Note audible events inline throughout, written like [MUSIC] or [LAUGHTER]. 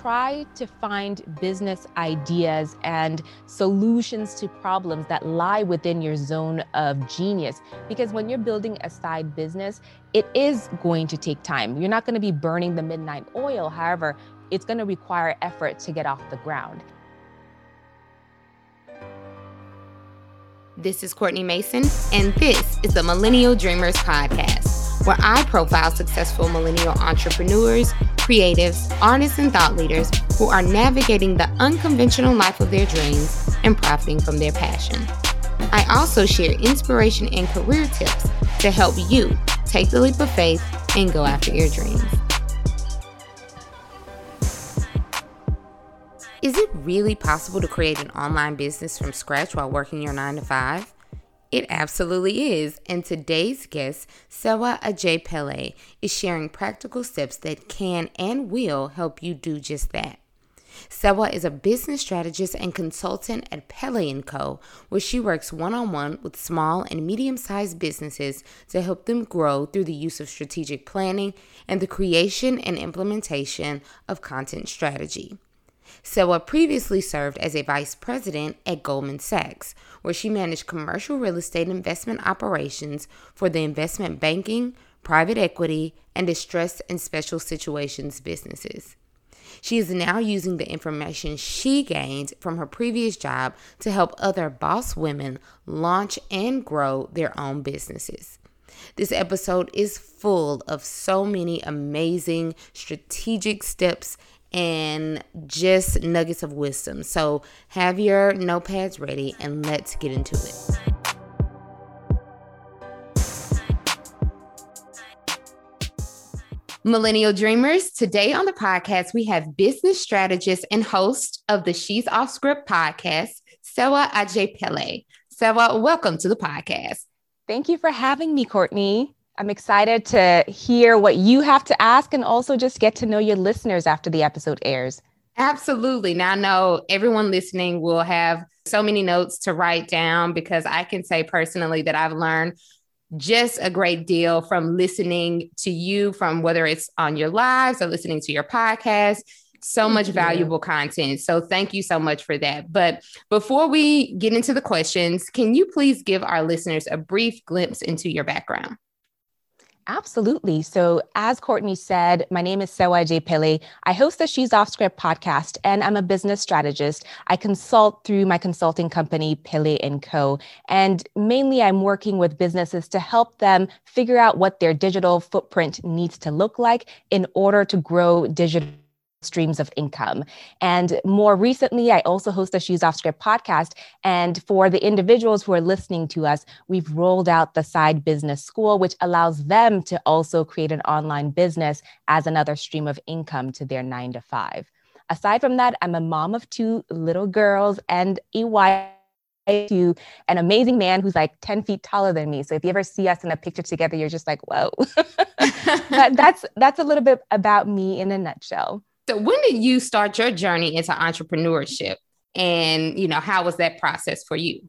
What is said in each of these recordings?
try to find business ideas and solutions to problems that lie within your zone of genius. Because when you're building a side business, it is going to take time. You're not going to be burning the midnight oil. However, it's going to require effort to get off the ground. This is Courtney Mason, and this is the Millennial Dreamers Podcast, where I profile successful millennial entrepreneurs, creatives, artists, and thought leaders who are navigating the unconventional life of their dreams and profiting from their passion. I also share inspiration and career tips to help you take the leap of faith and go after your dreams. Is it really possible to create an online business from scratch while working your 9 to 5? It absolutely is. And today's guest, Serwaa Adjei-Pelle, is sharing practical steps that can and will help you do just that. Serwaa is a business strategist and consultant at Pelle & Co., where she works one-on-one with small and medium-sized businesses to help them grow through the use of strategic planning and the creation and implementation of content strategy. Serwaa previously served as a vice president at Goldman Sachs, where she managed commercial real estate investment operations for the investment banking, private equity, and distressed and special situations businesses. She is now using the information she gained from her previous job to help other boss women launch and grow their own businesses. This episode is full of so many amazing strategic steps and just nuggets of wisdom. So have your notepads ready and let's get into it. Millennial Dreamers, today on the podcast, we have business strategist and host of the She's Off Script podcast, Sewa Ajay Pele. Serwaa, welcome to the podcast. Thank you for having me, Courtney. I'm excited to hear what you have to ask and also just get to know your listeners after the episode airs. Absolutely. Now, I know everyone listening will have so many notes to write down because I can say personally that I've learned just a great deal from listening to you, from whether it's on your lives or listening to your podcast. So thank much you. valuable content. So, thank you so much for that. But before we get into the questions, can you please give our listeners a brief glimpse into your background? Absolutely. So, as Courtney said, my name is Serwaa Adjei-Pelle. I host the She's Off Script podcast, and I'm a business strategist. I consult through my consulting company, Pelle & Co. And mainly, I'm working with businesses to help them figure out what their digital footprint needs to look like in order to grow digital streams of income. And more recently, I also host the She's Off Script podcast. And for the individuals who are listening to us, we've rolled out the Side Business School, which allows them to also create an online business as another stream of income to their nine to five. Aside from that, I'm a mom of two little girls and a wife to an amazing man who's like 10 feet taller than me. So if you ever see us in a picture together, you're just like, whoa. [LAUGHS] but that's that's a little bit about me in a nutshell. So when did you start your journey into entrepreneurship? And you know, how was that process for you?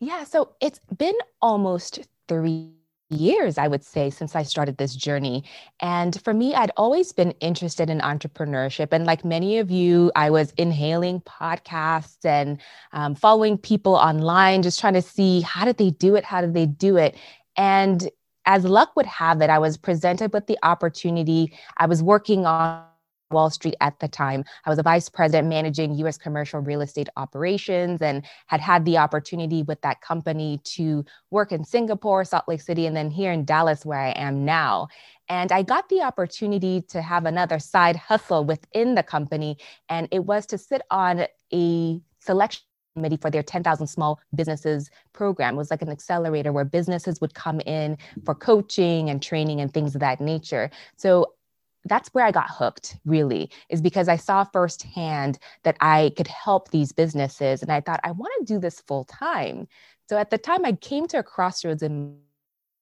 Yeah, so it's been almost three years, I would say, since I started this journey. And for me, I'd always been interested in entrepreneurship. And like many of you, I was inhaling podcasts and um, following people online, just trying to see how did they do it? How did they do it? And as luck would have it, I was presented with the opportunity. I was working on Wall Street at the time. I was a vice president managing US commercial real estate operations and had had the opportunity with that company to work in Singapore, Salt Lake City, and then here in Dallas, where I am now. And I got the opportunity to have another side hustle within the company, and it was to sit on a selection committee for their 10,000 small businesses program. It was like an accelerator where businesses would come in for coaching and training and things of that nature. So that's where I got hooked, really, is because I saw firsthand that I could help these businesses. And I thought, I want to do this full time. So at the time, I came to a crossroads in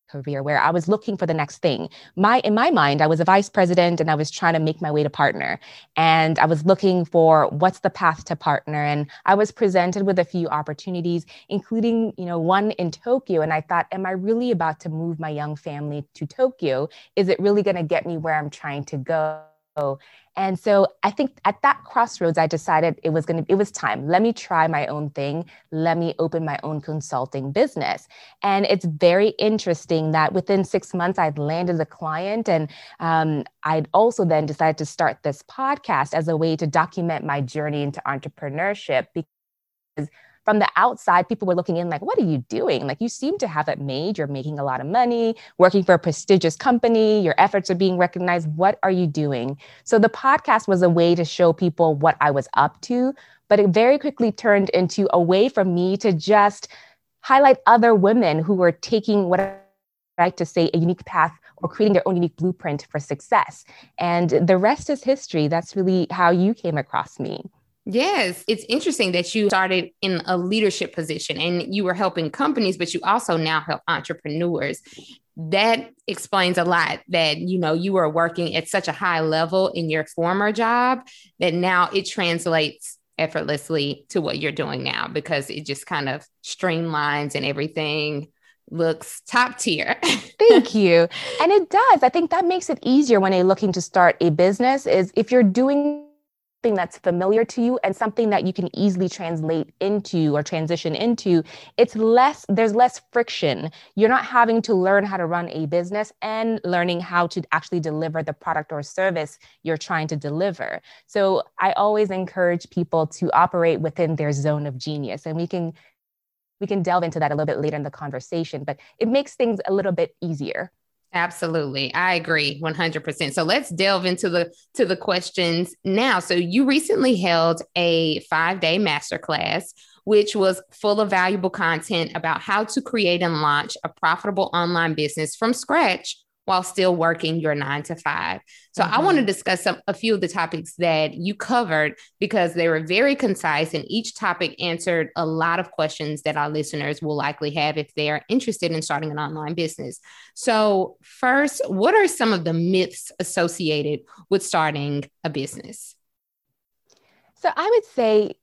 career where I was looking for the next thing. My in my mind, I was a vice president and I was trying to make my way to partner. And I was looking for what's the path to partner. And I was presented with a few opportunities, including, you know, one in Tokyo. And I thought, am I really about to move my young family to Tokyo? Is it really going to get me where I'm trying to go? And so I think at that crossroads, I decided it was going to, it was time. Let me try my own thing. Let me open my own consulting business. And it's very interesting that within six months, I'd landed a client. And um, I'd also then decided to start this podcast as a way to document my journey into entrepreneurship because from the outside, people were looking in like, what are you doing? Like, you seem to have it made. You're making a lot of money, working for a prestigious company, your efforts are being recognized. What are you doing? So, the podcast was a way to show people what I was up to, but it very quickly turned into a way for me to just highlight other women who were taking what I like to say a unique path or creating their own unique blueprint for success. And the rest is history. That's really how you came across me. Yes, it's interesting that you started in a leadership position and you were helping companies, but you also now help entrepreneurs. That explains a lot that you know you were working at such a high level in your former job that now it translates effortlessly to what you're doing now because it just kind of streamlines and everything looks top tier. [LAUGHS] Thank you. And it does. I think that makes it easier when you're looking to start a business is if you're doing something that's familiar to you and something that you can easily translate into or transition into, it's less, there's less friction. You're not having to learn how to run a business and learning how to actually deliver the product or service you're trying to deliver. So I always encourage people to operate within their zone of genius. And we can we can delve into that a little bit later in the conversation, but it makes things a little bit easier. Absolutely. I agree 100%. So let's delve into the to the questions now. So you recently held a 5-day masterclass which was full of valuable content about how to create and launch a profitable online business from scratch while still working your nine to five. So mm-hmm. I want to discuss some, a few of the topics that you covered because they were very concise and each topic answered a lot of questions that our listeners will likely have if they are interested in starting an online business. So first, what are some of the myths associated with starting a business? So I would say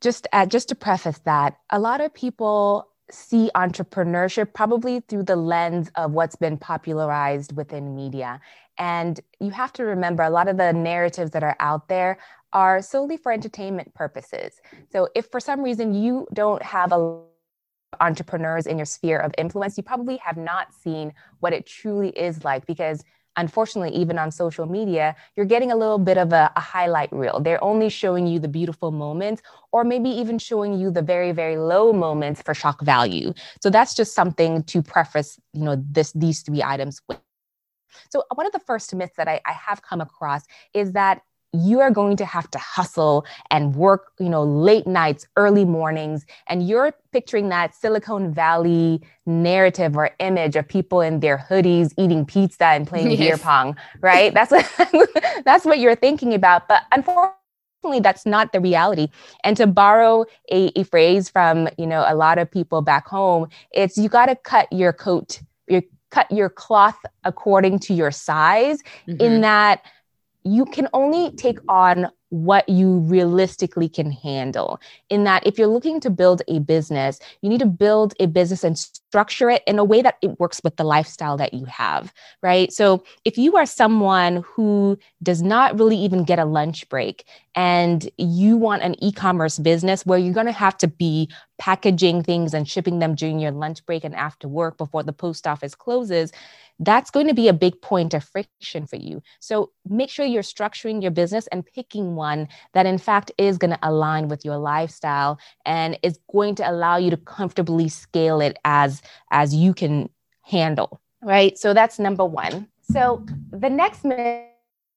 just uh, just to preface that a lot of people see entrepreneurship probably through the lens of what's been popularized within media. And you have to remember a lot of the narratives that are out there are solely for entertainment purposes. So if for some reason you don't have a entrepreneurs in your sphere of influence, you probably have not seen what it truly is like because unfortunately, even on social media, you're getting a little bit of a, a, highlight reel. They're only showing you the beautiful moments, or maybe even showing you the very, very low moments for shock value. So that's just something to preface, you know, this these three items with. So uh, one of the first myths that I, I have come across is that you are going to have to hustle and work, you know, late nights, early mornings, and you're picturing that Silicon Valley narrative or image of people in their hoodies eating pizza and playing [LAUGHS] yes. beer pong, right? That's what [LAUGHS] that's what you're thinking about. But unfortunately, that's not the reality. And to borrow a, a phrase from, you know, a lot of people back home, it's you got to cut your coat, your cut your cloth according to your size mm-hmm. in that you can only take on what you realistically can handle. In that, if you're looking to build a business, you need to build a business and structure it in a way that it works with the lifestyle that you have, right? So, if you are someone who does not really even get a lunch break and you want an e commerce business where you're going to have to be packaging things and shipping them during your lunch break and after work before the post office closes, that's going to be a big point of friction for you. So make sure you're structuring your business and picking one that, in fact, is going to align with your lifestyle and is going to allow you to comfortably scale it as as you can handle. Right. So that's number one. So the next myth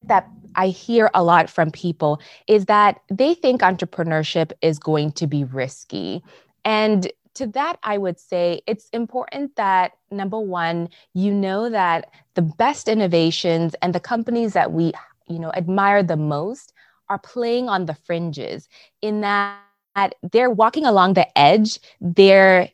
that I hear a lot from people is that they think entrepreneurship is going to be risky. And to that, I would say it's important that number one, you know that the best innovations and the companies that we, you know, admire the most are playing on the fringes in that they're walking along the edge. They're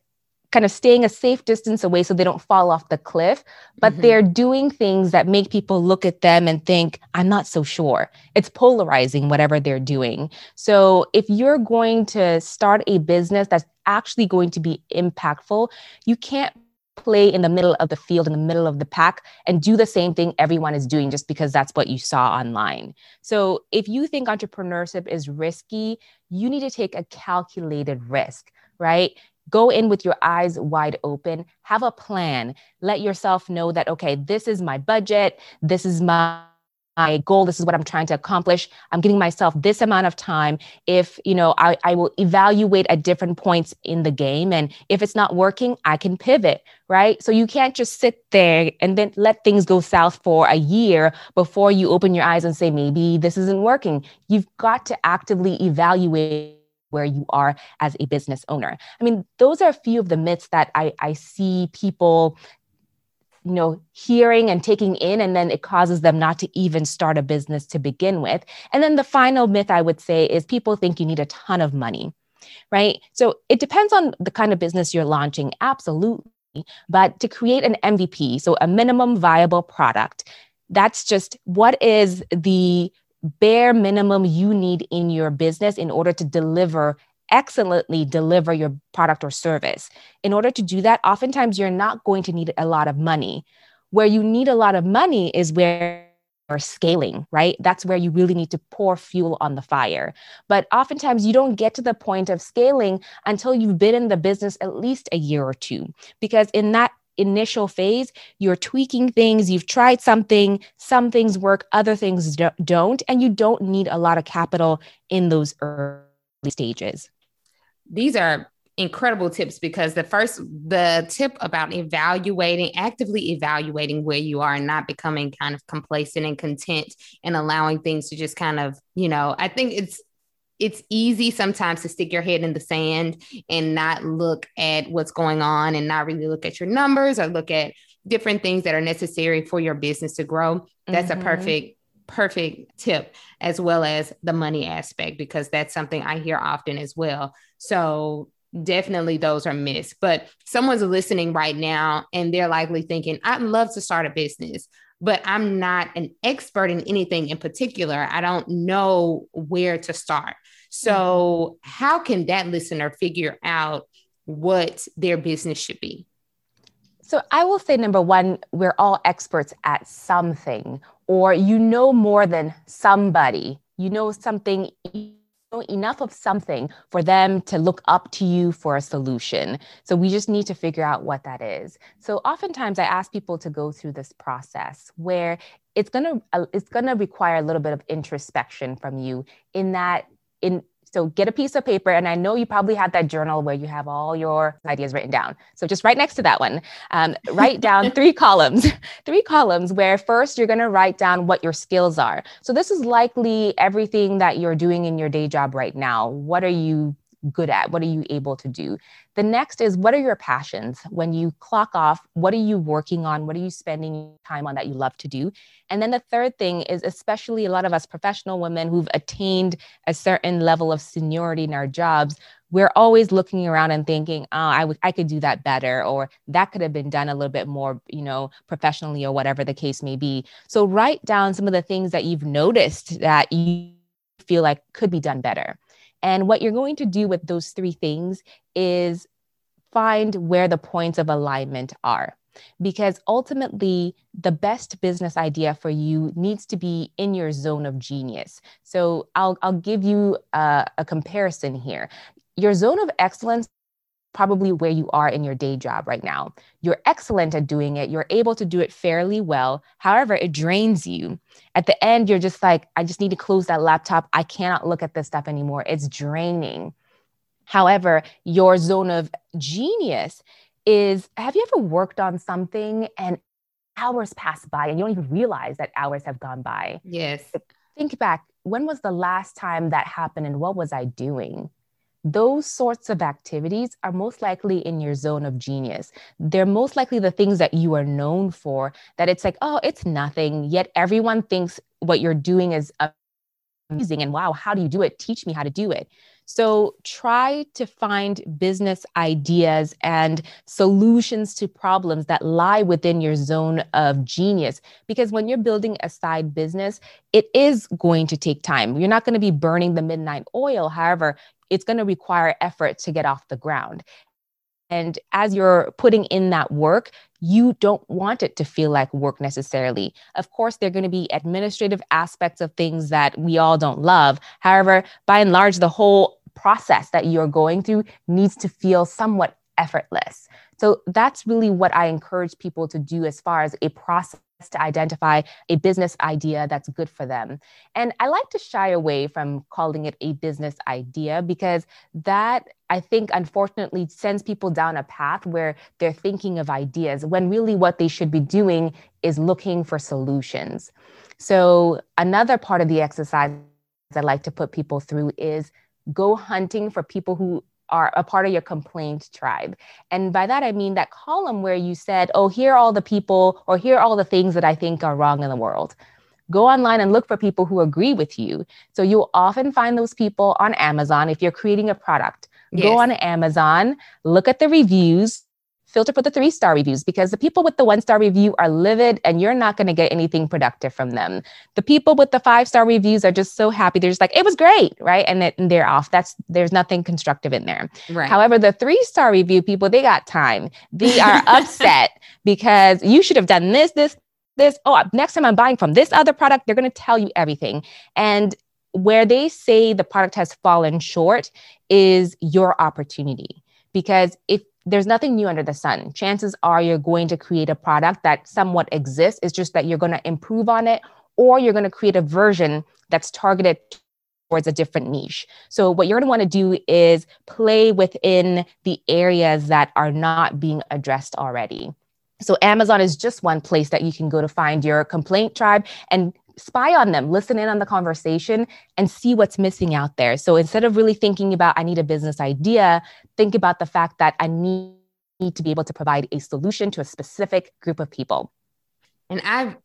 kind of staying a safe distance away so they don't fall off the cliff, but mm-hmm. they're doing things that make people look at them and think, I'm not so sure. It's polarizing, whatever they're doing. So if you're going to start a business that's actually going to be impactful, you can't play in the middle of the field, in the middle of the pack, and do the same thing everyone is doing just because that's what you saw online. So, if you think entrepreneurship is risky, you need to take a calculated risk, right? Go in with your eyes wide open, have a plan, let yourself know that, okay, this is my budget, this is my my goal this is what i'm trying to accomplish. I'm giving myself this amount of time. If you know I, I will evaluate at different points in the game and if it's not working i can pivot right? So you can't just sit there and then let things go south for a year before you open your eyes and say maybe this isn't working. You've got to actively evaluate where you are as a business owner. I mean, those are a few of the myths that I, I see people you know hearing and taking in and then it causes them not to even start a business to begin with. And then the final myth i would say is people think you need a ton of money right? So it depends on the kind of business you're launching absolutely. But to create an mvp so a minimum viable product that's just what is the bare minimum you need in your business in order to deliver excellently deliver your product or service. In order to do that, oftentimes you're not going to need a lot of money. Where you need a lot of money is where you're scaling, right? That's where you really need to pour fuel on the fire. But oftentimes you don't get to the point of scaling until you've been in the business at least a year or two. Because in that initial phase, you're tweaking things, you've tried something, some things work, other things don't, and you don't need a lot of capital in those early stages these are incredible tips because the first the tip about evaluating actively evaluating where you are and not becoming kind of complacent and content and allowing things to just kind of you know i think it's it's easy sometimes to stick your head in the sand and not look at what's going on and not really look at your numbers or look at different things that are necessary for your business to grow that's mm-hmm. a perfect perfect tip as well as the money aspect because that's something I hear often as well. So definitely those are missed. But someone's listening right now and they're likely thinking, I'd love to start a business, but I'm not an expert in anything in particular. I don't know where to start. So, mm-hmm. how can that listener figure out what their business should be? So, I will say number one, we're all experts at something or you know more than somebody, you know something you know enough of something for them to look up to you for a solution. So we just need to figure out what that is. So oftentimes I ask people to go through this process where it's going to uh, it's going to require a little bit of introspection from you in that in so get a piece of paper, and I know you probably have that journal where you have all your ideas written down. So just right next to that one, um, [LAUGHS] write down three columns, [LAUGHS] three columns where first you're going to write down what your skills are. So this is likely everything that you're doing in your day job right now. What are you good at? What are you able to do? The next is what are your passions? When you clock off, what are you working on? What are you spending time on that you love to do? And then the third thing is, especially a lot of us professional women who've attained a certain level of seniority in our jobs, we're always looking around and thinking, oh, I, w- I could do that better, or that could have been done a little bit more, you know, professionally, or whatever the case may be. So write down some of the things that you've noticed that you feel like could be done better. And what you're going to do with those three things is find where the points of alignment are. Because ultimately, the best business idea for you needs to be in your zone of genius. So, I'll, I'll give you a, a comparison here. Your zone of excellence probably where you are in your day job right now. You're excellent at doing it. You're able to do it fairly well. However, it drains you. At the end, you're just like, I just need to close that laptop. I cannot look at this stuff anymore. It's draining. However, your zone of genius is have you ever worked on something and hours pass by and you don't even realize that hours have gone by? Yes. Think back. When was the last time that happened and what was I doing? Those sorts of activities are most likely in your zone of genius. They're most likely the things that you are known for, that it's like, oh, it's nothing. Yet everyone thinks what you're doing is amazing. And wow, how do you do it? Teach me how to do it. So try to find business ideas and solutions to problems that lie within your zone of genius. Because when you're building a side business, it is going to take time. You're not going to be burning the midnight oil. However, it's going to require effort to get off the ground. And as you're putting in that work, you don't want it to feel like work necessarily. Of course, there are going to be administrative aspects of things that we all don't love. However, by and large, the whole process that you're going through needs to feel somewhat effortless. So that's really what I encourage people to do as far as a process to identify a business idea that's good for them. And I like to shy away from calling it a business idea because that I think unfortunately sends people down a path where they're thinking of ideas when really what they should be doing is looking for solutions. So, another part of the exercise I like to put people through is go hunting for people who are a part of your complaint tribe. And by that, I mean that column where you said, oh, here are all the people, or here are all the things that I think are wrong in the world. Go online and look for people who agree with you. So you'll often find those people on Amazon if you're creating a product. Yes. Go on Amazon, look at the reviews, filter for the three star reviews because the people with the one star review are livid and you're not going to get anything productive from them. The people with the five star reviews are just so happy. They're just like, it was great, right? And, it, and they're off. That's there's nothing constructive in there. Right. However, the three star review people, they got time. They are [LAUGHS] upset because you should have done this, this, this. Oh, next time I'm buying from this other product, they're going to tell you everything. And where they say the product has fallen short is your opportunity. Because if there's nothing new under the sun. Chances are you're going to create a product that somewhat exists. It's just that you're going to improve on it or you're going to create a version that's targeted towards a different niche. So, what you're going to want to do is play within the areas that are not being addressed already. So, Amazon is just one place that you can go to find your complaint tribe and spy on them, listen in on the conversation, and see what's missing out there. So instead of really thinking about, I need a business idea, think about the fact that I need, to be able to provide a solution to a specific group of people. And I've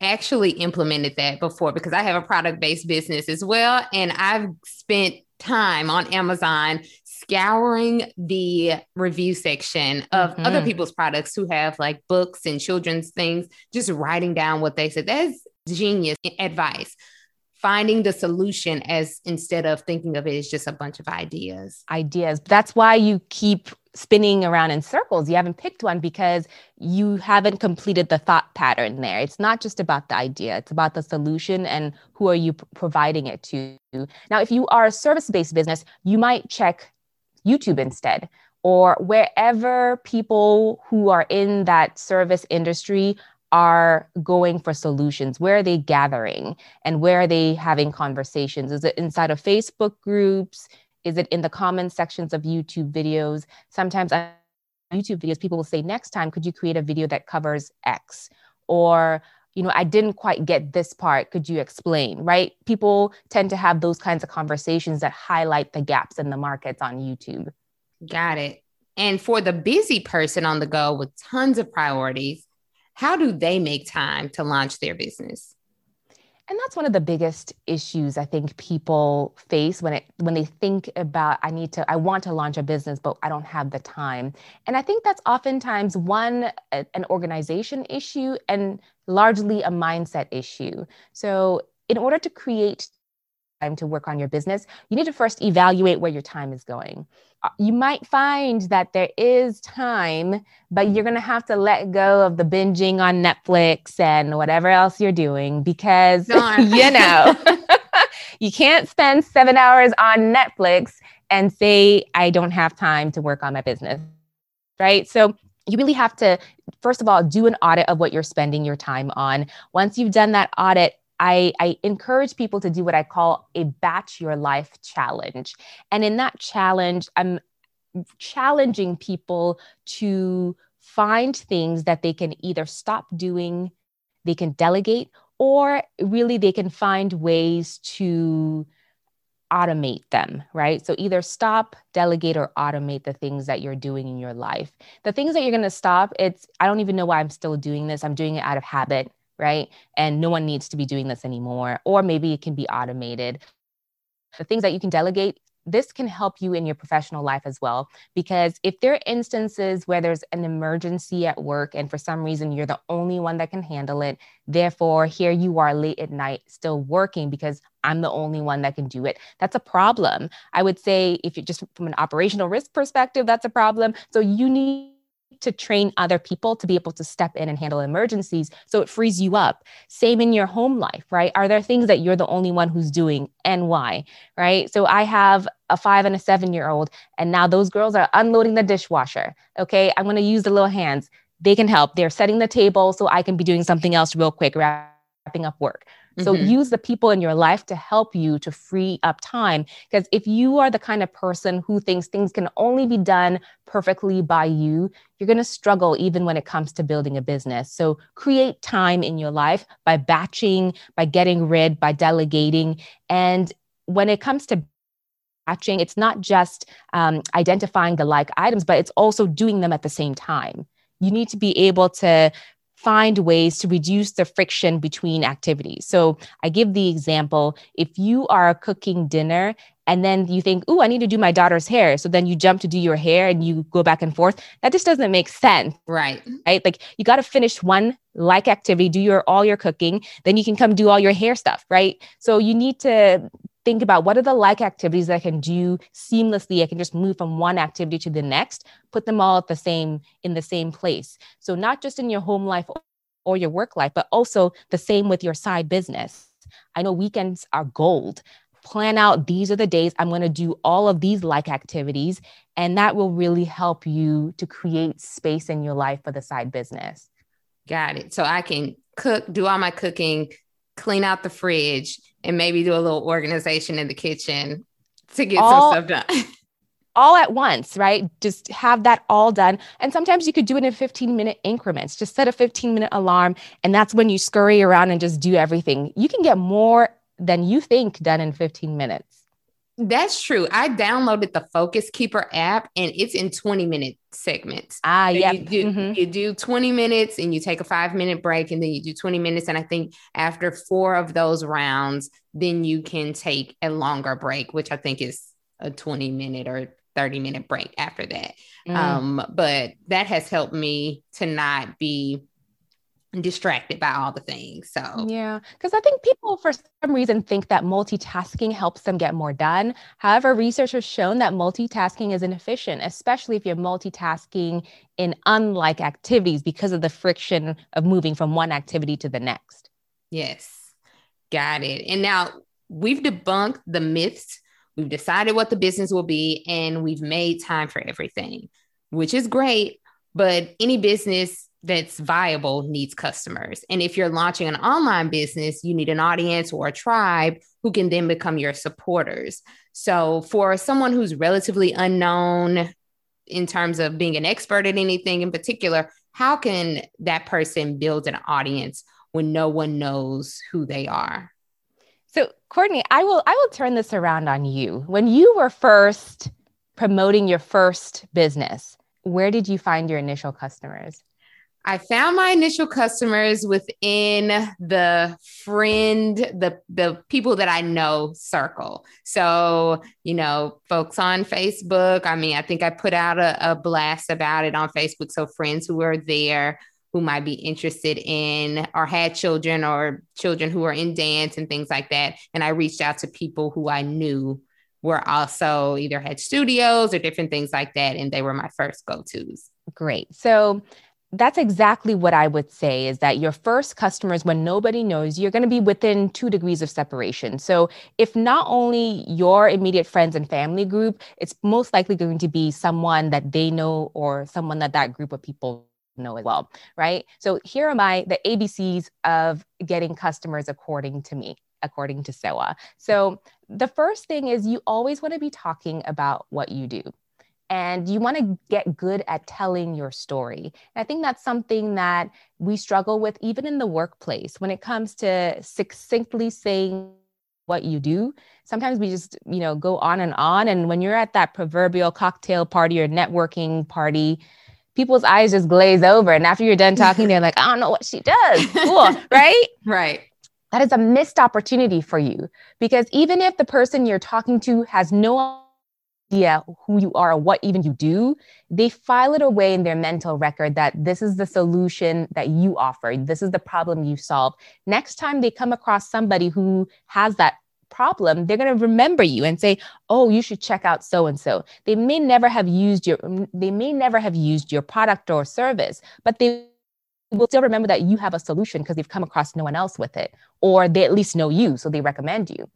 actually implemented that before because I have a product based business as well. And I've spent time on Amazon scouring the review section of mm-hmm. other people's products who have like books and children's things, just writing down what they said. That's genius advice. Finding the solution as instead of thinking of it as just a bunch of ideas. Ideas. That's why you keep spinning around in circles. You haven't picked one because you haven't completed the thought pattern there. It's not just about the idea. It's about the solution and who are you p- providing it to. Now if you are a service-based business you might check youtube instead or wherever people who are in that service industry are going for solutions? Where are they gathering and where are they having conversations? Is it inside of Facebook groups? Is it in the comment sections of YouTube videos? Sometimes on YouTube videos, people will say, next time, could you create a video that covers X? Or, you know, I didn't quite get this part. Could you explain? Right? People tend to have those kinds of conversations that highlight the gaps in the markets on YouTube. Got it. And for the busy person on the go with tons of priorities, how do they make time to launch their business? And that's one of the biggest issues I think people face when it when they think about I need to I want to launch a business but I don't have the time. And I think that's oftentimes one an organization issue and largely a mindset issue. So in order to create time to work on your business, you need to first evaluate where your time is going. Uh, you might find that there is time, but you're going to have to let go of the binging on Netflix and whatever else you're doing because, [LAUGHS] you know, [LAUGHS] you can't spend seven hours on Netflix and say, I don't have time to work on my business. Right. So, you really have to, first of all, do an audit of what you're spending your time on. Once you've done that audit, I, I, encourage people to do what I call a batch your life challenge. And in that challenge, I'm challenging people to find things that they can either stop doing, they can delegate, or really they can find ways to automate them, right? So either stop, delegate, or automate the things that you're doing in your life. The things that you're going to stop, it's, I don't even know why I'm still doing this. I'm doing it out of habit right? And no one needs to be doing this anymore. Or maybe it can be automated. The things that you can delegate, this can help you in your professional life as well. Because if there are instances where there's an emergency at work and for some reason you're the only one that can handle it, therefore, here you are late at night still working because I'm the only one that can do it. That's a problem. I would say, if you're just from an operational risk perspective, that's a problem. So you need to train other people to be able to step in and handle emergencies. So it frees you up. Same in your home life, right? Are there things that you're the only one who's doing and why, right? So I have a five and a seven year old, and now those girls are unloading the dishwasher. Okay, I'm gonna use the little hands. They can help. They're setting the table so I can be doing something else real quick, wrapping up work. So mm-hmm. use the people in your life to help you to free up time. Because if you are the kind of person who thinks things can only be done perfectly by you, you're going to struggle even when it comes to building a business. So create time in your life by batching, by getting rid, by delegating. And when it comes to batching, it's not just um, identifying the like items, but it's also doing them at the same time. You need to be able to find ways to reduce the friction between activities. So I give the example if you are cooking dinner and then you think, oh, I need to do my daughter's hair. So then you jump to do your hair and you go back and forth. That just doesn't make sense. Right. Right. Like you got to finish one like activity, do your all your cooking, then you can come do all your hair stuff. Right. So you need to think about what are the like activities that I can do seamlessly. I can just move from one activity to the next, put them all at the same in the same place. So not just in your home life or your work life, but also the same with your side business. I know weekends are gold. Plan out these are the days I'm going to do all of these like activities, and that will really help you to create space in your life for the side business. Got it. So I can cook, do all my cooking, clean out the fridge, and maybe do a little organization in the kitchen to get all, some stuff done. [LAUGHS] all at once, right? Just have that all done. And sometimes you could do it in 15 minute increments. Just set a 15 minute alarm, and that's when you scurry around and just do everything. You can get more than you think done in 15 minutes. That's true. I downloaded the Focus Keeper app and it's in 20 minute segments. Ah, yeah. You do, mm-hmm. you do 20 minutes and you take a five minute break and then you do 20 minutes. And I think after four of those rounds, then you can take a longer break, which I think is a 20 minute or 30 minute break after that. Mm. Um, but that has helped me to not be distracted by all the things. So, yeah, because I think people for some reason think that multitasking helps them get more done. However, research has shown that multitasking is inefficient, especially if you're multitasking in unlike activities because of the friction of moving from one activity to the next. Yes, got it. And now we've debunked the myths, we've decided what the business will be, and we've made time for everything, which is great. But any business that's viable needs customers. And if you're launching an online business, you need an audience or a tribe who can then become your supporters. So, for someone who's relatively unknown in terms of being an expert at anything in particular, how can that person build an audience when no one knows who they are? So, Courtney, I will I will turn this around on you. When you were first promoting your first business, where did you find your initial customers? I found my initial customers within the friend, the the people that I know circle. So, you know, folks on Facebook. I mean, I think I put out a, a blast about it on Facebook. So friends who are there who might be interested in or had children or children who are in dance and things like that. And I reached out to people who I knew were also either had studios or different things like that. And they were my first go-tos. Great. So that's exactly what I would say is that your first customers, when nobody knows, you're going to be within two degrees of separation. So, if not only your immediate friends and family group, it's most likely going to be someone that they know or someone that that group of people know as well, right? So, here are my the ABCs of getting customers according to me, according to Serwaa. So, the first thing is you always want to be talking about what you do and you want to get good at telling your story. And I think that's something that we struggle with even in the workplace when it comes to succinctly saying what you do. Sometimes we just, you know, go on and on and when you're at that proverbial cocktail party or networking party, people's eyes just glaze over and after you're done [LAUGHS] talking they're like, "I don't know what she does." Cool, [LAUGHS] right? right. That is a missed opportunity for you because even if the person you're talking to has no idea who you are or what even you do, they file it away in their mental record that this is the solution that you offer. This is the problem you solve. Next time they come across somebody who has that problem, they're going to remember you and say, "Oh, you should check out so and so." They may never have used your mm, they may never have used your product or service, but they will still remember that you have a solution because they've come across no one else with it or they at least know you so they recommend you.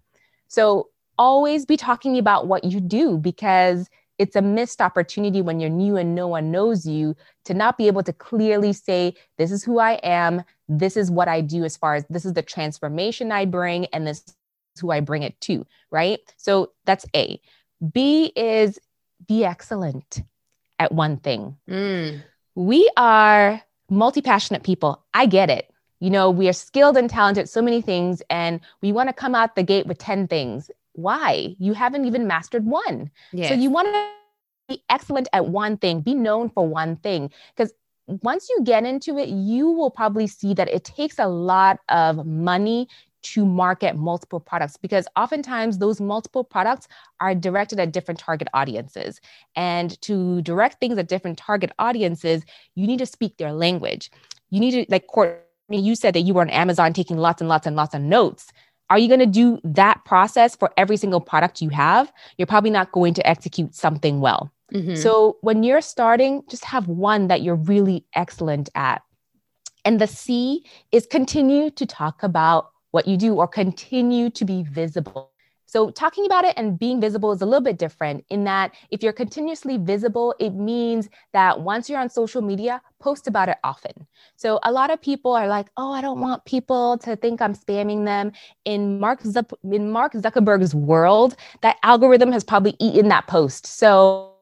So, always be talking about what you do because it's a missed opportunity when you're new and no one knows you to not be able to clearly say, This is who I am. This is what I do as far as this is the transformation I bring, and this is who I bring it to, right? So that's A. B is be excellent at one thing. Mm. We are multi passionate people. I get it. You know, we are skilled and talented at so many things, and we want to come out the gate with 10 things. Why? You haven't even mastered one. Yes. So you want to be excellent at one thing, be known for one thing. Because once you get into it, you will probably see that it takes a lot of money to market multiple products because oftentimes those multiple products are directed at different target audiences. And to direct things at different target audiences, you need to speak their language. You need to, like Courtney, you said that you were on Amazon taking lots and lots and lots of notes. Are you going to do that process for every single product you have? You're probably not going to execute something well. Mm-hmm. So when you're starting, just have one that you're really excellent at. And the C is continue to talk about what you do or continue to be visible. So, talking about it and being visible is a little bit different in that if you're continuously visible, it means that once you're on social media, post about it often. So, a lot of people are like, oh, I don't want people to think I'm spamming them. In Mark, in Mark Zuckerberg's world, that algorithm has probably eaten that post. So,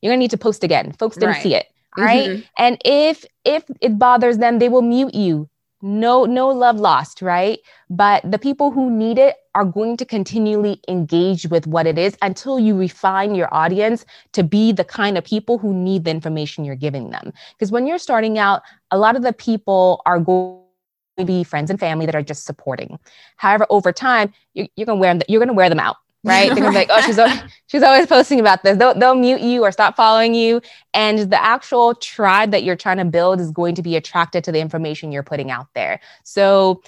you're gonna need to post again. Folks didn't right. see it. right? Mm-hmm. And if if it bothers them, they will mute you no no love lost right but the people who need it are going to continually engage with what it is until you refine your audience to be the kind of people who need the information you're giving them because when you're starting out a lot of the people are going to be friends and family that are just supporting however over time you're, you're going to wear them you're going to wear them out right? They're gonna be like, oh, she's always, [LAUGHS] she's always posting about this. They'll, they'll mute you or stop following you, and the actual tribe that you're trying to build is going to be attracted to the information you're putting out there. So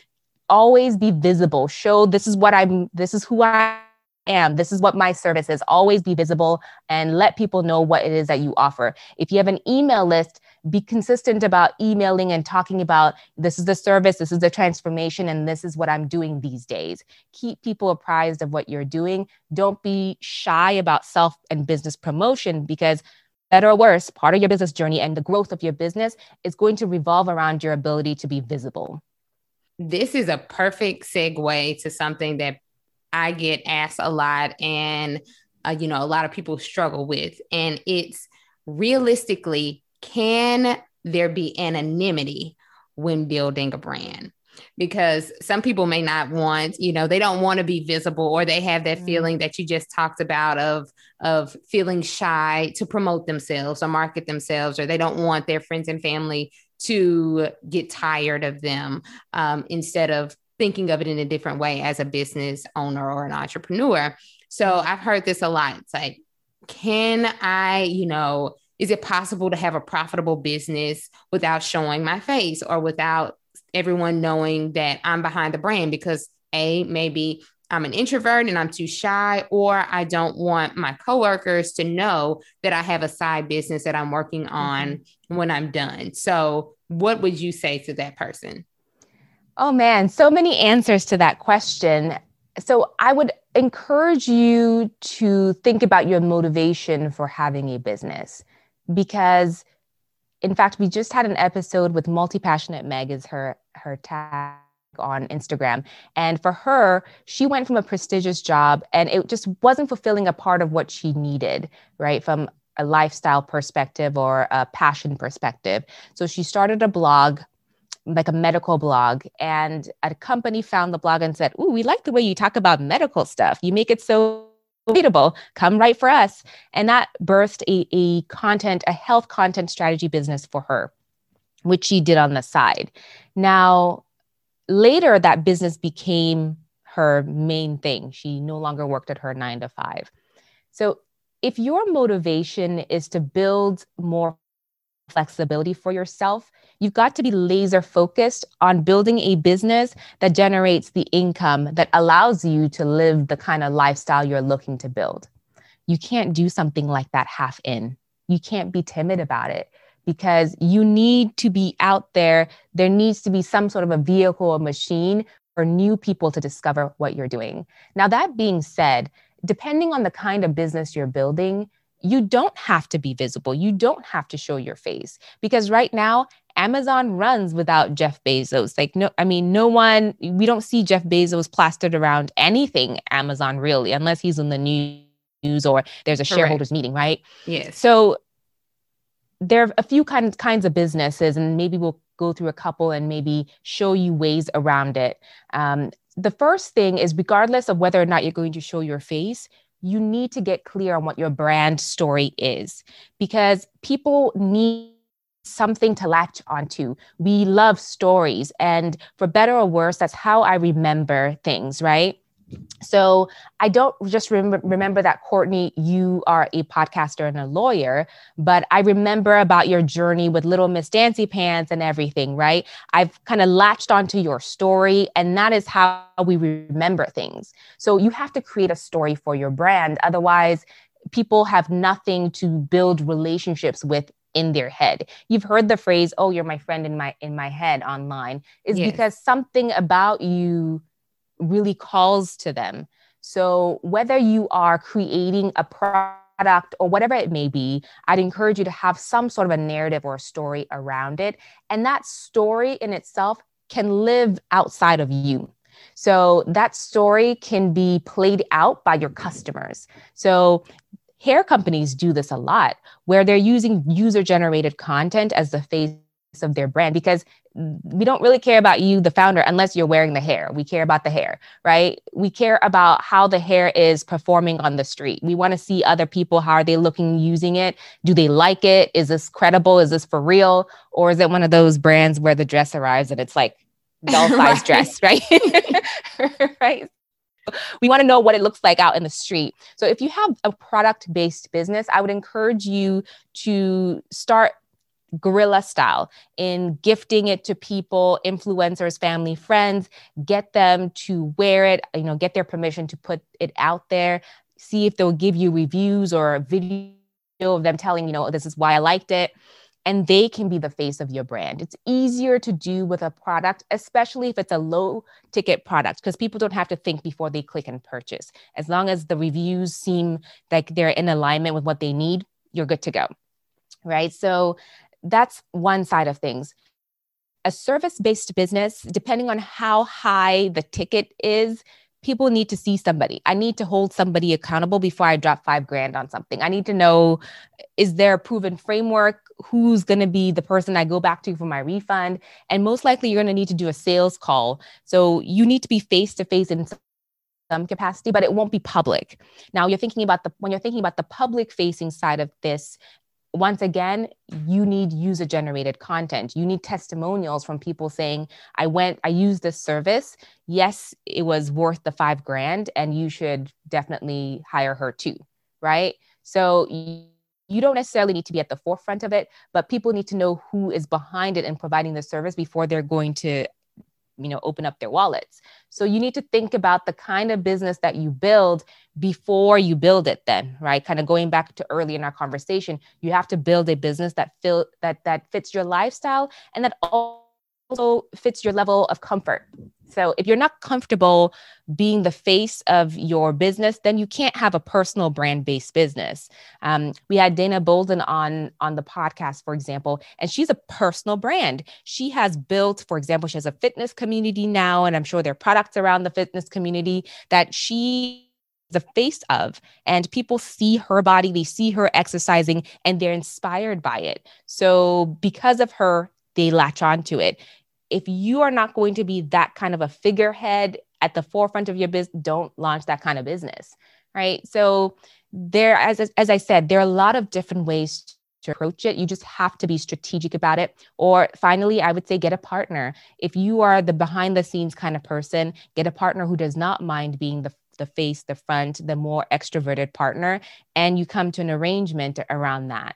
always be visible. Show this is what I'm. This is who I am. This is what my service is. Always be visible and let people know what it is that you offer. If you have an email list, be consistent about emailing and talking about this is the service, this is the transformation, and this is what I'm doing these days. Keep people apprised of what you're doing. Don't be shy about self and business promotion because better or worse, part of your business journey and the growth of your business is going to revolve around your ability to be visible. This is a perfect segue to something that I get asked a lot and uh, you know a lot of people struggle with and it's realistically can there be anonymity when building a brand? Because some people may not want, you know, they don't want to be visible or they have that mm-hmm. feeling that you just talked about of of feeling shy to promote themselves or market themselves, or they don't want their friends and family to get tired of them um, instead of thinking of it in a different way as a business owner or an entrepreneur. So. I've heard this a lot. It's like, can I, you know, is it possible to have a profitable business without showing my face or without everyone knowing that I'm behind the brand? Because A, maybe I'm an introvert and I'm too shy, or I don't want my coworkers to know that I have a side business that I'm working on mm-hmm. when I'm done. So, what would you say to that person? Oh man, so many answers to that question. So, I would encourage you to think about your motivation for having a business because in fact we just had an episode with multi-passionate meg is her her tag on Instagram. And for her, she went from a prestigious job and it just wasn't fulfilling a part of what she needed, right? From a lifestyle perspective or a passion perspective. So she started a blog, like a medical blog, and a company found the blog and said, Ooh, we like the way you talk about medical stuff. You make it so relatable. Come write for us. And that birthed a, a content, a health content strategy business for her, which she did on the side. Now, later that business became her main thing. She no longer worked at her nine to five. So if your motivation is to build more flexibility for yourself, you've got to be laser focused on building a business that generates the income that allows you to live the kind of lifestyle you're looking to build. You can't do something like that half in. You can't be timid about it because you need to be out there. There needs to be some sort of a vehicle a machine for new people to discover what you're doing. Now, that being said, depending on the kind of business you're building, you don't have to be visible. You don't have to show your face because right now, Amazon runs without Jeff Bezos. Like, no, I mean, no one, we don't see Jeff Bezos plastered around anything Amazon really, unless he's in the news or there's a shareholders Correct. meeting, right? Yes. So there are a few kinds kinds of businesses, and maybe we'll go through a couple and maybe show you ways around it. Um, the first thing is, regardless of whether or not you're going to show your face, you need to get clear on what your brand story is because people need something to latch onto. We love stories, and for better or worse, that's how I remember things, right? So I don't just rem- remember that, Courtney, you are a podcaster and a lawyer, but I remember about your journey with Little Miss Dancy Pants and everything, right? I've kind of latched onto your story, and that is how we remember things. So you have to create a story for your brand. Otherwise, people have nothing to build relationships with in their head. You've heard the phrase, "Oh, you're my friend in my in my head" online, is yes. because something about you really calls to them. So, whether you are creating a product or whatever it may be, I'd encourage you to have some sort of a narrative or a story around it. And that story in itself can live outside of you. So, that story can be played out by your customers. So, hair companies do this a lot where they're using user generated content as the face of their brand because we don't really care about you, the founder, unless you're wearing the hair. We care about the hair, right? We care about how the hair is performing on the street. We want to see other people. How are they looking using it? Do they like it? Is this credible? Is this for real? Or is it one of those brands where the dress arrives and it's like [LAUGHS] doll size dress, right? [LAUGHS] right. We want to know what it looks like out in the street. So if you have a product based business, I would encourage you to start guerrilla style in gifting it to people influencers family friends get them to wear it you know get their permission to put it out there see if they'll give you reviews or a video of them telling you know this is why i liked it and they can be the face of your brand. It's easier to do with a product especially if it's a low ticket product because people don't have to think before they click and purchase. As long as the reviews seem like they're in alignment with what they need you're good to go right? So that's one side of things. A service based business, depending on how high the ticket is, people need to see somebody. I need to hold somebody accountable before I drop five grand on something. I need to know is there a proven framework? Who's going to be the person I go back to for my refund? And most likely, you're going to need to do a sales call. So you need to be face to face in some capacity, but it won't be public. Now, you're thinking about the when you're thinking about the public facing side of this, once again, you need user generated content. You need testimonials from people saying, I went, I used this service. Yes, it was worth the five grand, and you should definitely hire her too. Right. So you don't necessarily need to be at the forefront of it, but people need to know who is behind it and providing the service before they're going to you know open up their wallets. So you need to think about the kind of business that you build before you build it then right? Kind of going back to early in our conversation you have to build a business that fill that that fits your lifestyle and that also fits your level of comfort so if you're not comfortable being the face of your business, then you can't have a personal brand based business. Um, we had Dana Bolden on on the podcast, for example, and she's a personal brand. She has built, for example, she has a fitness community now, and I'm sure there are products around the fitness community that she the face of and people see her body they see her exercising and they're inspired by it so because of her they latch on to it if you are not going to be that kind of a figurehead at the forefront of your business, don't launch that kind of business, right? So there, as as I said, there are a lot of different ways to approach it. You just have to be strategic about it. Or finally, I would say get a partner. If you are the behind the scenes kind of person, get a partner who does not mind being the the face, the front, the more extroverted partner, and you come to an arrangement around that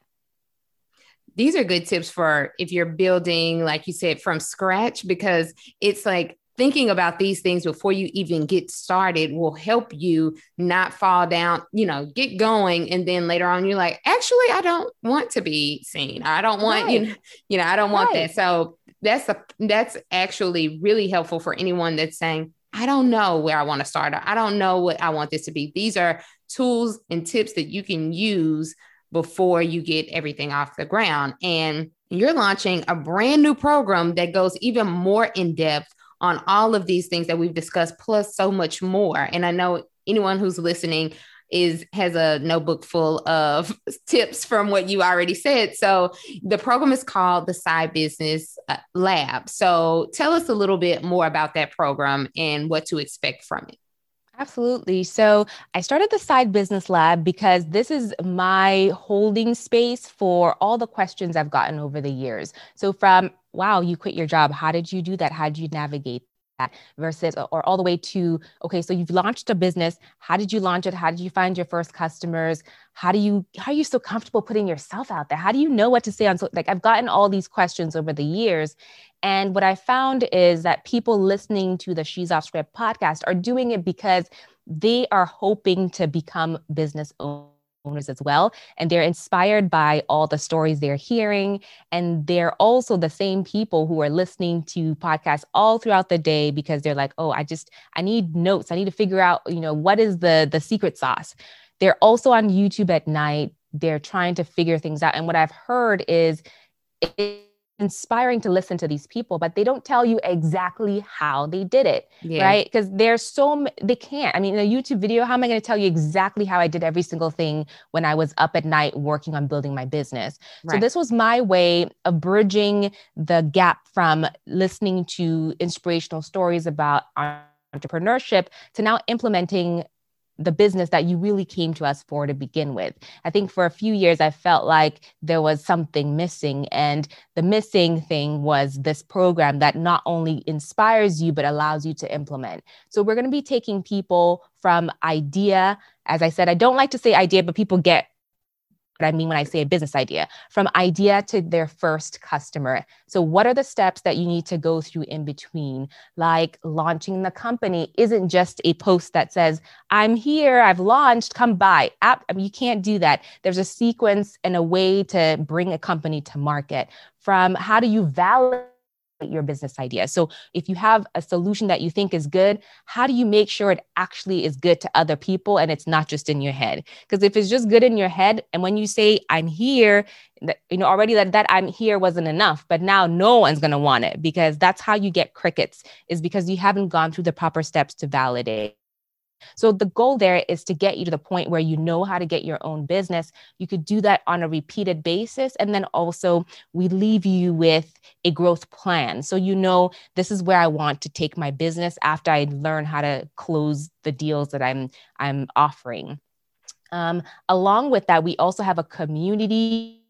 these are good tips for if you're building, like you said, from scratch, because it's like thinking about these things before you even get started will help you not fall down, you know, get going. And then later on, you're like, actually, I don't want to be seen. I don't want, right. you know, you know, I don't want right. that. So that's a, that's actually really helpful for anyone that's saying, I don't know where I want to start. I don't know what I want this to be. These are tools and tips that you can use before you get everything off the ground. And you're launching a brand new program that goes even more in depth on all of these things that we've discussed, plus so much more. And I know anyone who's listening is has a notebook full of [LAUGHS] tips from what you already said. So the program is called the Side Business uh, Lab. So tell us a little bit more about that program and what to expect from it. Absolutely. So I started the Side Business Lab because this is my holding space for all the questions I've gotten over the years. So, from wow, you quit your job. How did you do that? How did you navigate versus uh, or all the way to okay so you've launched a business. How did you launch it? How did you find your first customers? How do you how are you so comfortable putting yourself out there? How do you know what to say on so like i've gotten all these questions over the years and what I found is that people listening to the She's Off Script podcast are doing it because they are hoping to become business owners as well. And they're inspired by all the stories they're hearing. And they're also the same people who are listening to podcasts all throughout the day because they're like, oh, I just, I need notes. I need to figure out, you know, what is the the secret sauce. They're also on YouTube at night. They're trying to figure things out. And what I've heard is it, inspiring to listen to these people but they don't tell you exactly how they did it yeah. right because there's so they can't i mean in a youtube video how am i going to tell you exactly how i did every single thing when i was up at night working on building my business right. so this was my way of bridging the gap from listening to inspirational stories about entrepreneurship to now implementing the business that you really came to us for to begin with. I think for a few years, I felt like there was something missing. And the missing thing was this program that not only inspires you, but allows you to implement. So we're going to be taking people from idea. As I said, I don't like to say idea, but people get what I mean when I say a business idea from idea to their first customer. So, what are the steps that you need to go through in between? Like launching the company isn't just a post that says, I'm here, I've launched, come by. I mean, you can't do that. There's a sequence and a way to bring a company to market. From how do you validate? Your business idea. So if you have a solution that you think is good, how do you make sure it actually is good to other people and it's not just in your head? Because if it's just good in your head and when you say I'm here, that you know already that that I'm here wasn't enough, but now no one's going to want it because that's how you get crickets is because you haven't gone through the proper steps to validate. So the goal there is to get you to the point where you know how to get your own business. You could do that on a repeated basis. And then also, we leave you with a growth plan. So you know, this is where I want to take my business after I learn how to close the deals that I'm I'm offering. Um, along with that, we also have a community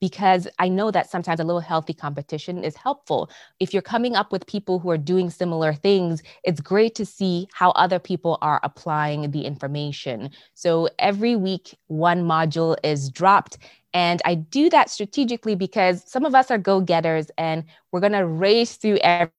because I know that sometimes a little healthy competition is helpful. If you're coming up with people who are doing similar things, it's great to see how other people are applying the information. So every week, one module is dropped. And I do that strategically because some of us are go getters and we're going to race through every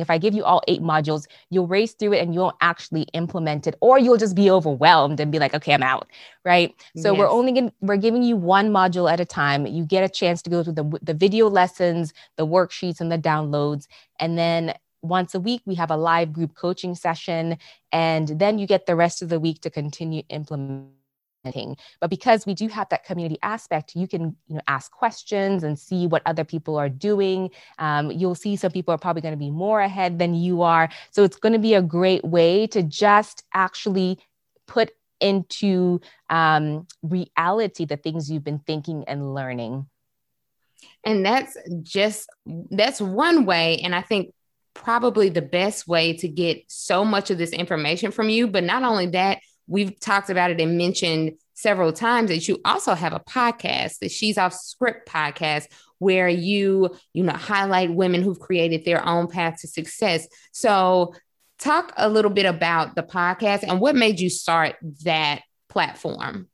if I give you all eight modules, you'll race through it and you won't actually implement it, or you'll just be overwhelmed and be like, okay, I'm out. Right. So yes. we're only going we're giving you one module at a time. You get a chance to go through the, the video lessons, the worksheets, and the downloads. And then once a week, we have a live group coaching session. And then you get the rest of the week to continue implementing but because we do have that community aspect, you can you know ask questions and see what other people are doing. Um, you'll see some people are probably going to be more ahead than you are. So it's going to be a great way to just actually put into um, reality the things you've been thinking and learning. And that's just that's one way. And I think probably the best way to get so much of this information from you. But not only that, we've talked about it and mentioned several times that you also have a podcast, the She's Off Script podcast, where you, you know, highlight women who've created their own path to success. So talk a little bit about the podcast and what made you start that platform.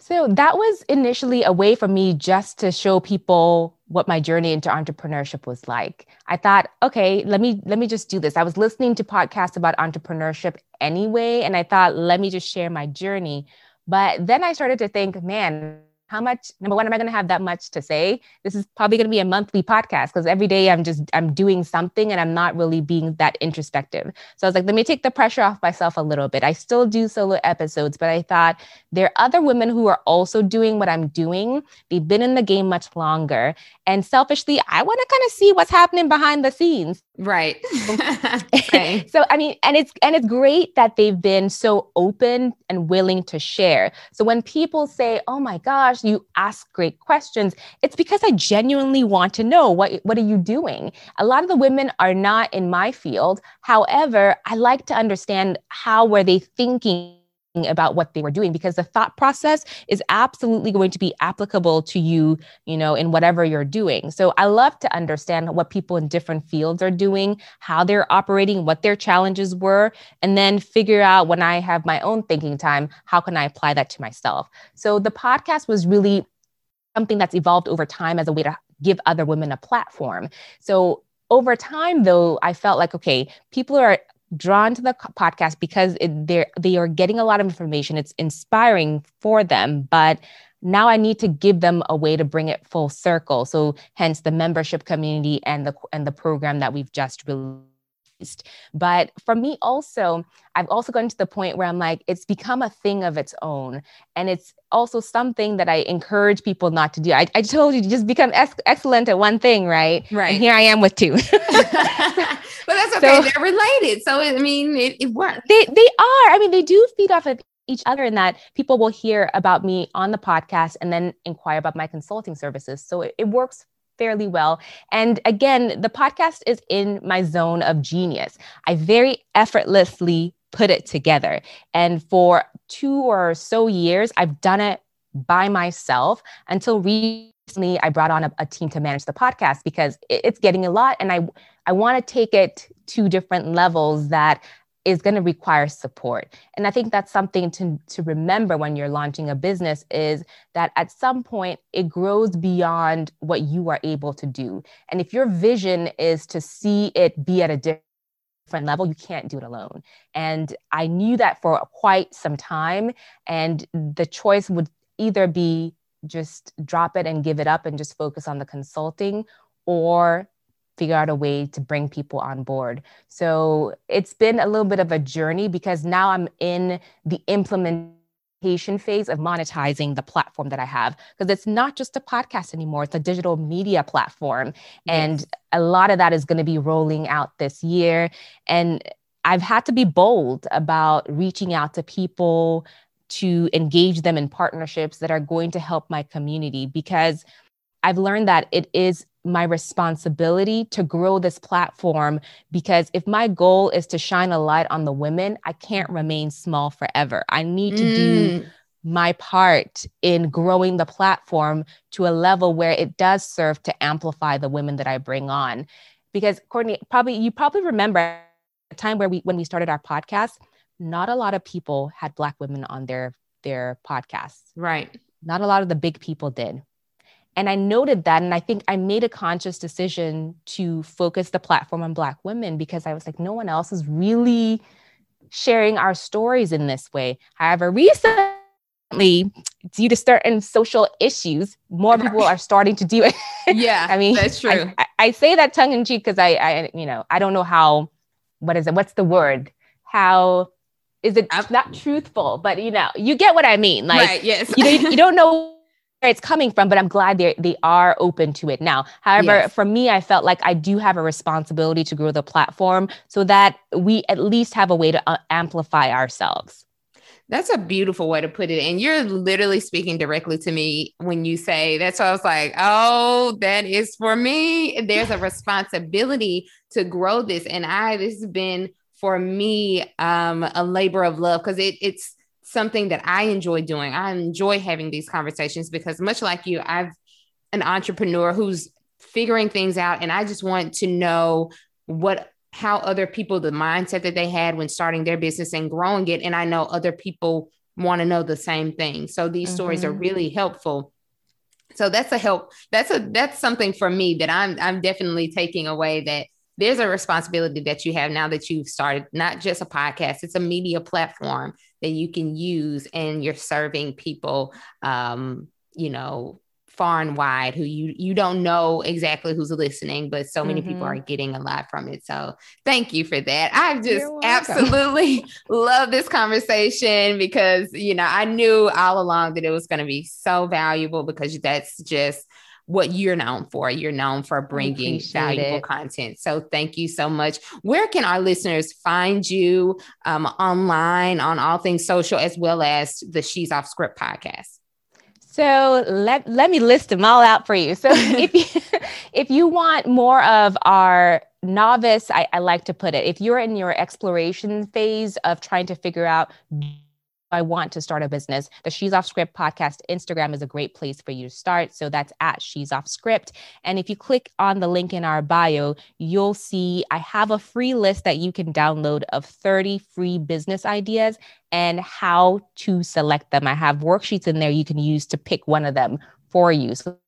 So that was initially a way for me just to show people what my journey into entrepreneurship was like. I thought, okay, let me let me just do this. I was listening to podcasts about entrepreneurship anyway and I thought let me just share my journey. But then I started to think, man, how much number one am i going to have that much to say? This is probably going to be a monthly podcast because every day i'm just i'm doing something and i'm not really being that introspective. So i was like let me take the pressure off myself a little bit. I still do solo episodes but i thought there are other women who are also doing what i'm doing. They've been in the game much longer. And selfishly i want to kind of see what's happening behind the scenes. Right. [LAUGHS] Okay. [LAUGHS] so i mean and it's and it's great that they've been so open and willing to share. So when people say oh my gosh you ask great questions. It's because I genuinely want to know what, what are you doing? A lot of the women are not in my field. However, I like to understand how were they thinking about what they were doing because the thought process is absolutely going to be applicable to you you know in whatever you're doing. So i love to understand what people in different fields are doing how they're operating what their challenges were and then figure out when i have my own thinking time how can i apply that to myself? So the podcast was really something that's evolved over time as a way to give other women a platform. So over time though i felt like okay people are drawn to the podcast because they're they are getting a lot of information. It's inspiring for them but now i need to give them a way to bring it full circle. So hence the membership community and the and the program that we've just released but for me also i've also gotten to the point where i'm like it's become a thing of its own and it's also something that i encourage people not to do i, I told you to just become ex- excellent at one thing right right and here i am with two [LAUGHS] [LAUGHS] but that's okay. So, They're related. So I mean, it, it works. They they are. I mean, they do feed off of each other in that people will hear about me on the podcast and then inquire about my consulting services. So it, it works fairly well. And again, the podcast is in my zone of genius. I very effortlessly put it together. And for two or so years, I've done it by myself until recently I brought on a, a team to manage the podcast because it, it's getting a lot. And I I want to take it to different levels that is going to require support. And I think that's something to, to remember when you're launching a business is that at some point it grows beyond what you are able to do. And if your vision is to see it be at a different level, you can't do it alone. And I knew that for quite some time. And the choice would either be just drop it and give it up and just focus on the consulting or figure out a way to bring people on board. So it's been a little bit of a journey because now I'm in the implementation phase of monetizing the platform that I have because it's not just a podcast anymore, it's a digital media platform. Yes. And a lot of that is going to be rolling out this year. And I've had to be bold about reaching out to people to engage them in partnerships that are going to help my community because I've learned that it is my responsibility to grow this platform because if my goal is to shine a light on the women, I can't remain small forever. I need to mm. do my part in growing the platform to a level where it does serve to amplify the women that I bring on. Because Courtney, probably you probably remember a time where we when we started our podcast, not a lot of people had black women on their their podcasts. Right. Not a lot of the big people did. And I noted that. And I think I made a conscious decision to focus the platform on Black women because I was like, no one else is really sharing our stories in this way. However, recently, due to certain social issues, more [LAUGHS] people are starting to do it. Yeah, [LAUGHS] I mean, that's true. I, I, I say that tongue in cheek because I, I, you know, I don't know how, what is it? What's the word? How is it not truthful? But you know, you get what I mean. Like, right, yes. you, you [LAUGHS] don't know it's coming from, but I'm glad they they are open to it now. However, yes. for me, I felt like I do have a responsibility to grow the platform so that we at least have a way to uh, amplify ourselves. That's a beautiful way to put it. And you're literally speaking directly to me when you say that's why I was like, oh, that is for me. There's a [LAUGHS] responsibility to grow this. And I, this has been for me um, a labor of love because it, it's something that I enjoy doing. I enjoy having these conversations because, much like you, I've an entrepreneur who's figuring things out, and I just want to know what how other people, the mindset that they had when starting their business and growing it. And I know other people want to know the same thing. So these mm-hmm. stories are mm-hmm. really helpful. So that's a help. That's a that's something for me that I'm I'm definitely taking away that there's a responsibility that you have now that you've started not just a podcast it's a media platform that you can use and you're serving people um, you know far and wide who you you don't know exactly who's listening but so many mm-hmm. people are getting a lot from it. So thank you for that. I just absolutely [LAUGHS] love this conversation because you know i knew all along that it was going to be so valuable because that's just what you're known for. You're known for bringing valuable it. content. So thank you so much. Where can our listeners find you um, online on all things social as well as the She's Off Script podcast? So let, let me list them all out for you. So [LAUGHS] if you, if you want more of our novice, I, I like to put it, if you're in your exploration phase of trying to figure out I want to start a business, the She's Off Script podcast Instagram is a great place for you to start. So that's at She's Off Script. And if you click on the link in our bio, you'll see I have a free list that you can download of 30 free business ideas and how to select them. I have worksheets in there you can use to pick one of them for you. So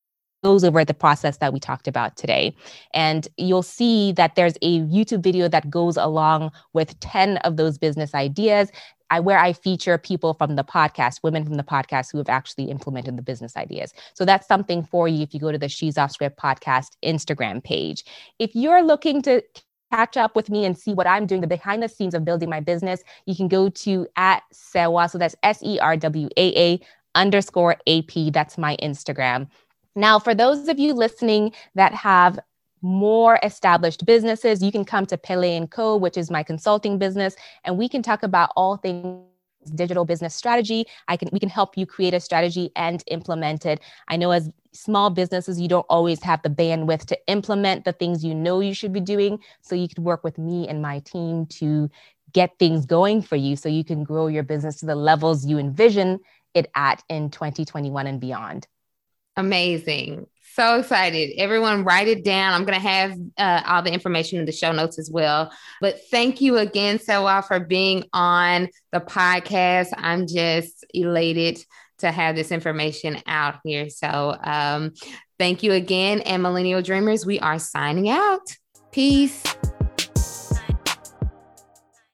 goes over the process that we talked about today. And you'll see that there's a YouTube video that goes along with 10 of those business ideas. I, where I feature people from the podcast, women from the podcast who have actually implemented the business ideas. So that's something for you if you go to the She's Off Script podcast Instagram page. If you're looking to catch up with me and see what I'm doing, the behind the scenes of building my business, you can go to at Serwaa. So that's S E R W A A underscore AP. That's my Instagram. Now, for those of you listening that have more established businesses, you can come to Pelle and Co, which is my consulting business, and we can talk about all things digital business strategy. I can we can help you create a strategy and implement it. I know as small businesses you don't always have the bandwidth to implement the things you know you should be doing, so you can work with me and my team to get things going for you so you can grow your business to the levels you envision it at in 2021 and beyond. Amazing. So excited. Everyone, write it down. I'm going to have uh, all the information in the show notes as well. But thank you again, Serwaa, for being on the podcast. I'm just elated to have this information out here. So um, thank you again. And Millennial Dreamers, we are signing out. Peace.